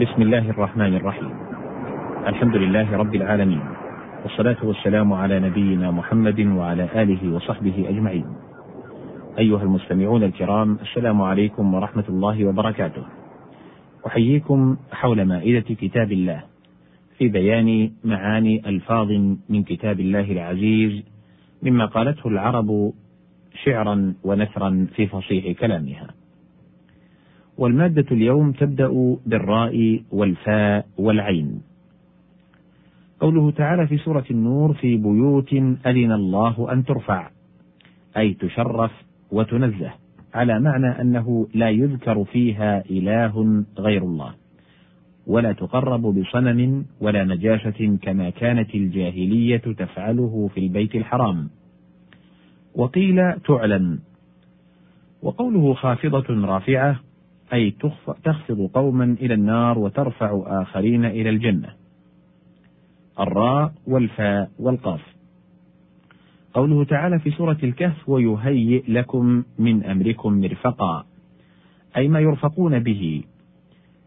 بسم الله الرحمن الرحيم الحمد لله رب العالمين والصلاة والسلام على نبينا محمد وعلى آله وصحبه أجمعين أيها المستمعون الكرام السلام عليكم ورحمة الله وبركاته أحييكم حول مائدة كتاب الله في بيان معاني ألفاظ من كتاب الله العزيز مما قالته العرب شعرا ونثرا في فصيح كلامها والمادة اليوم تبدأ بالراء والفاء والعين. قوله تعالى في سورة النور في بيوت أذن الله أن ترفع أي تشرف وتنزه على معنى أنه لا يذكر فيها إله غير الله ولا تقرب بصنم ولا نجاشة كما كانت الجاهلية تفعله في البيت الحرام وقيل تعلن وقوله خافضة رافعة أي تخفض قوما إلى النار وترفع آخرين إلى الجنة. الراء والفاء والقاف. قوله تعالى في سورة الكهف: ويهيئ لكم من أمركم مرفقا، أي ما يرفقون به.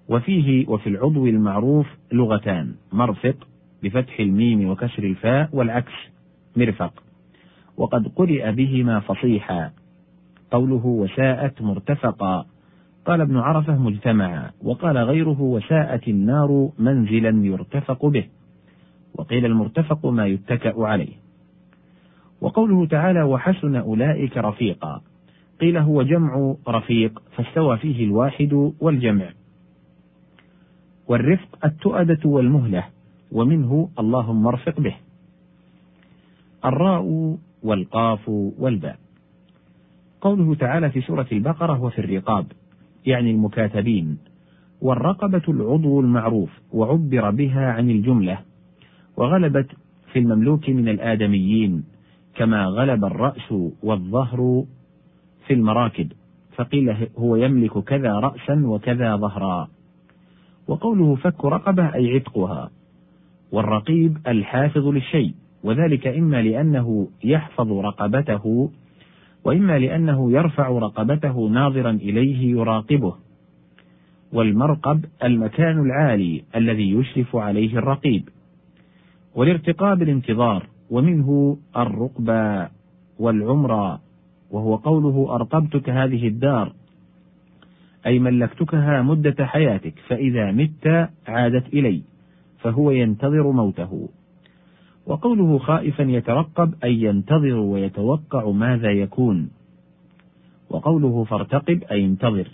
وفيه وفي العضو المعروف لغتان، مرفق بفتح الميم وكسر الفاء والعكس مرفق. وقد قرئ بهما فصيحا. قوله وساءت مرتفقا قال ابن عرفة مجتمعا وقال غيره وساءت النار منزلا يرتفق به وقيل المرتفق ما يتكأ عليه. وقوله تعالى وحسن أولئك رفيقا قيل هو جمع رفيق فاستوى فيه الواحد والجمع والرفق التؤدة والمهلة ومنه اللهم ارفق به الراء والقاف والباء. قوله تعالى في سورة البقرة وفي الرقاب يعني المكاتبين والرقبة العضو المعروف وعبر بها عن الجملة وغلبت في المملوك من الآدميين كما غلب الرأس والظهر في المراكب فقيل هو يملك كذا رأسا وكذا ظهرا. وقوله فك رقبة أي عتقها والرقيب الحافظ للشيء وذلك إما لأنه يحفظ رقبته وإما لأنه يرفع رقبته ناظرا إليه يراقبه. والمرقب المكان العالي الذي يشرف عليه الرقيب. والارتقاب الانتظار ومنه الرقبة والعمرة وهو قوله أرقبتك هذه الدار أي ملكتكها مدة حياتك فإذا مت عادت إلي فهو ينتظر موته. وقوله خائفا يترقب أي ينتظر ويتوقع ماذا يكون. وقوله فارتقب أي انتظر.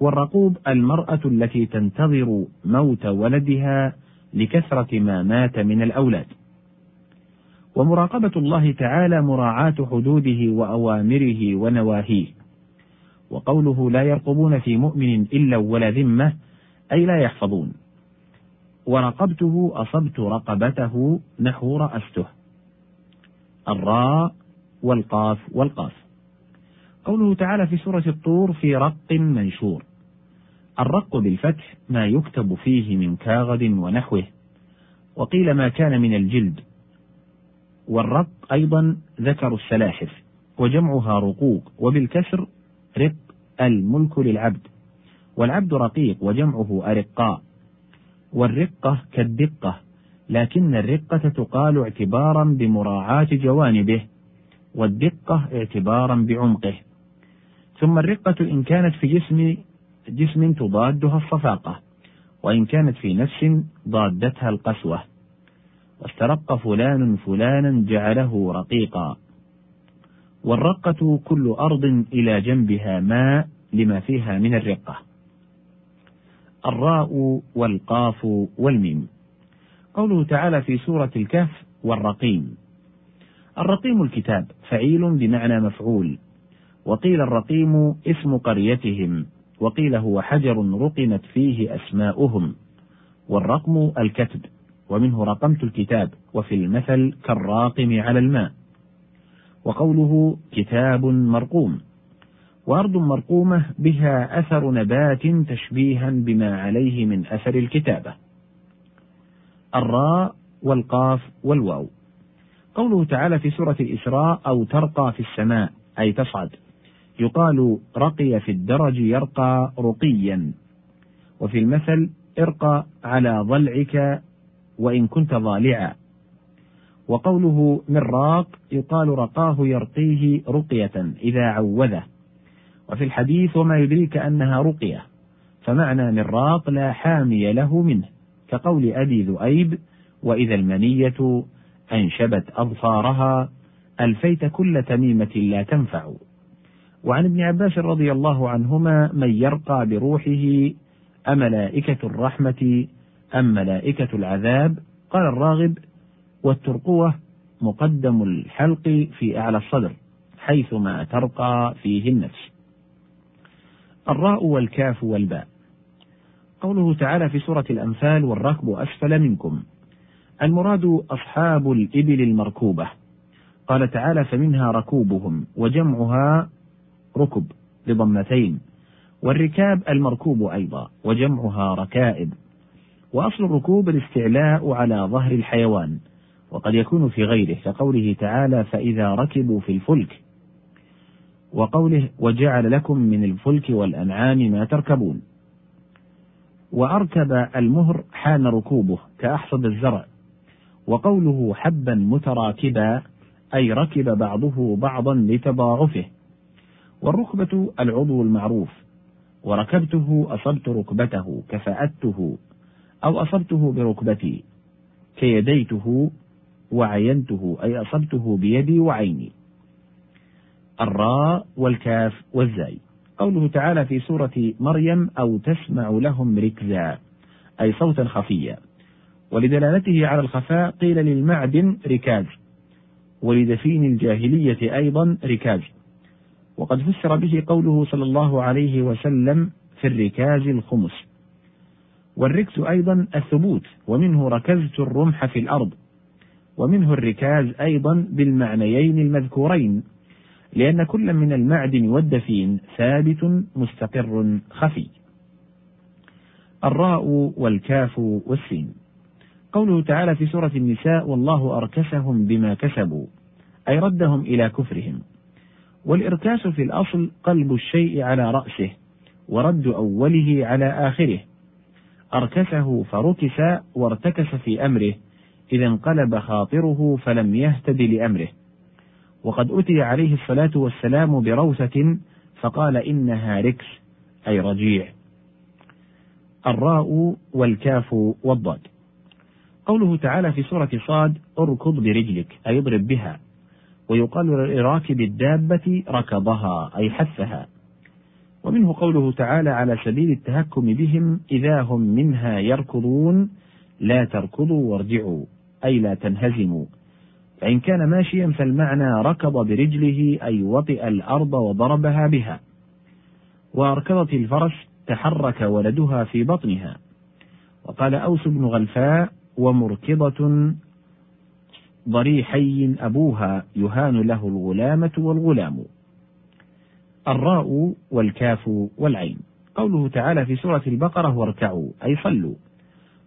والرقوب المرأة التي تنتظر موت ولدها لكثرة ما مات من الأولاد. ومراقبة الله تعالى مراعاة حدوده وأوامره ونواهيه. وقوله لا يرقبون في مؤمن إلا ولا ذمة أي لا يحفظون. ورقبته أصبت رقبته نحو رأسته الراء والقاف والقاف. قوله تعالى في سورة الطور في رق منشور. الرق بالفتح ما يكتب فيه من كاغد ونحوه. وقيل ما كان من الجلد. والرق أيضا ذكر السلاحف. وجمعها رقوق. وبالكسر رق الملك للعبد. والعبد رقيق وجمعه أرقاء. والرقة كالدقة لكن الرقة تقال اعتبارا بمراعاة جوانبه والدقة اعتبارا بعمقه. ثم الرقة إن كانت في جسم جسم تضادها الصفاقة وإن كانت في نفس ضادتها القسوة. واسترق فلان فلانا جعله رقيقا. والرقة كل أرض إلى جنبها ماء لما فيها من الرقة. الراء والقاف والميم. قوله تعالى في سورة الكهف والرقيم. الرقيم الكتاب فعيل بمعنى مفعول. وقيل الرقيم اسم قريتهم وقيل هو حجر رقمت فيه أسماؤهم. والرقم الكتب ومنه رقمت الكتاب وفي المثل كالراقم على الماء. وقوله كتاب مرقوم. وأرض مرقومة بها أثر نبات تشبيها بما عليه من أثر الكتابة. الراء والقاف والواو. قوله تعالى في سورة الإسراء أو ترقى في السماء أي تصعد. يقال رقي في الدرج يرقى رقيا. وفي المثل ارق على ضلعك وإن كنت ضالعا وقوله من راق يقال رقاه يرقيه رقية إذا عوذه وفي الحديث وما يدريك أنها رقية فمعنى من راق لا حامي له منه كقول أبي ذؤيب وإذا المنية أنشبت أظفارها ألفيت كل تميمة لا تنفع. وعن ابن عباس رضي الله عنهما من يرقى بروحه أملائكة الرحمة أم ملائكة العذاب؟ قال الراغب والترقوة مقدم الحلق في أعلى الصدر حيثما ترقى فيه النفس. الراء والكاف والباء. قوله تعالى في سورة الأنفال والركب أسفل منكم. المراد أصحاب الإبل المركوبة. قال تعالى فمنها ركوبهم وجمعها ركب بضمتين والركاب المركوب أيضا وجمعها ركائب. وأصل الركوب الاستعلاء على ظهر الحيوان وقد يكون في غيره كقوله تعالى فإذا ركبوا في الفلك وقوله وجعل لكم من الفلك والأنعام ما تركبون. وأركب المهر حان ركوبه كأحصد الزرع. وقوله حبا متراكبا أي ركب بعضه بعضا لتضاعفه. والركبة العضو المعروف. وركبته أصبت ركبته كفأته أو أصبته بركبتي كيديته وعينته أي أصبته بيدي وعيني. الراء والكاف والزاي. قوله تعالى في سورة مريم أو تسمع لهم ركزا أي صوتا خفيا. ولدلالته على الخفاء قيل للمعدن ركاز. ولدفين الجاهلية أيضا ركاز. وقد فسر به قوله صلى الله عليه وسلم في الركاز الخمس. والركز أيضا الثبوت ومنه ركزت الرمح في الأرض. ومنه الركاز أيضا بالمعنيين المذكورين. لأن كل من المعدن والدفين ثابت مستقر خفي. الراء والكاف والسين. قوله تعالى في سورة النساء والله أركسهم بما كسبوا أي ردهم إلى كفرهم. والإركاس في الأصل قلب الشيء على رأسه ورد أوله على آخره. أركسه فركس وارتكس في أمره إذا انقلب خاطره فلم يهتد لأمره. وقد أتي عليه الصلاة والسلام بروثة فقال إنها ركس أي رجيع. الراء والكاف والضاد. قوله تعالى في سورة صاد اركض برجلك أي اضرب بها. ويقال لراكب الدابة ركضها أي حثها. ومنه قوله تعالى على سبيل التهكم بهم إذا هم منها يركضون لا تركضوا وارجعوا أي لا تنهزموا. فإن كان ماشيا فالمعنى ركض برجله أي وطئ الأرض وضربها بها. وأركضت الفرس تحرك ولدها في بطنها. وقال أوس بن غلفاء ومركضة ضريحي أبوها يهان له الغلامة والغلام. الراء والكاف والعين. قوله تعالى في سورة البقرة واركعوا أي صلوا.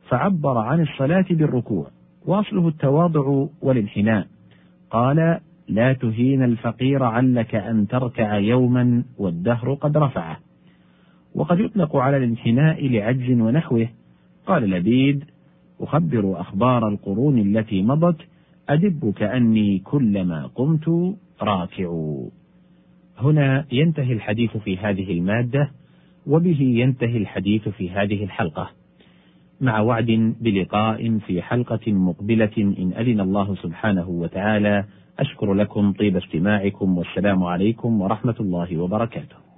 فعبر عن الصلاة بالركوع. واصله التواضع والانحناء. قال لا تهين الفقير علك أن تركع يوما والدهر قد رفعه. وقد يطلق على الانحناء لعجز ونحوه. قال لبيد أخبر أخبار القرون التي مضت أدب كأني كلما قمت راكع. هنا ينتهي الحديث في هذه المادة وبه ينتهي الحديث في هذه الحلقة. مع وعد بلقاء في حلقة مقبلة إن أذن الله سبحانه وتعالى. أشكر لكم طيب استماعكم والسلام عليكم ورحمة الله وبركاته.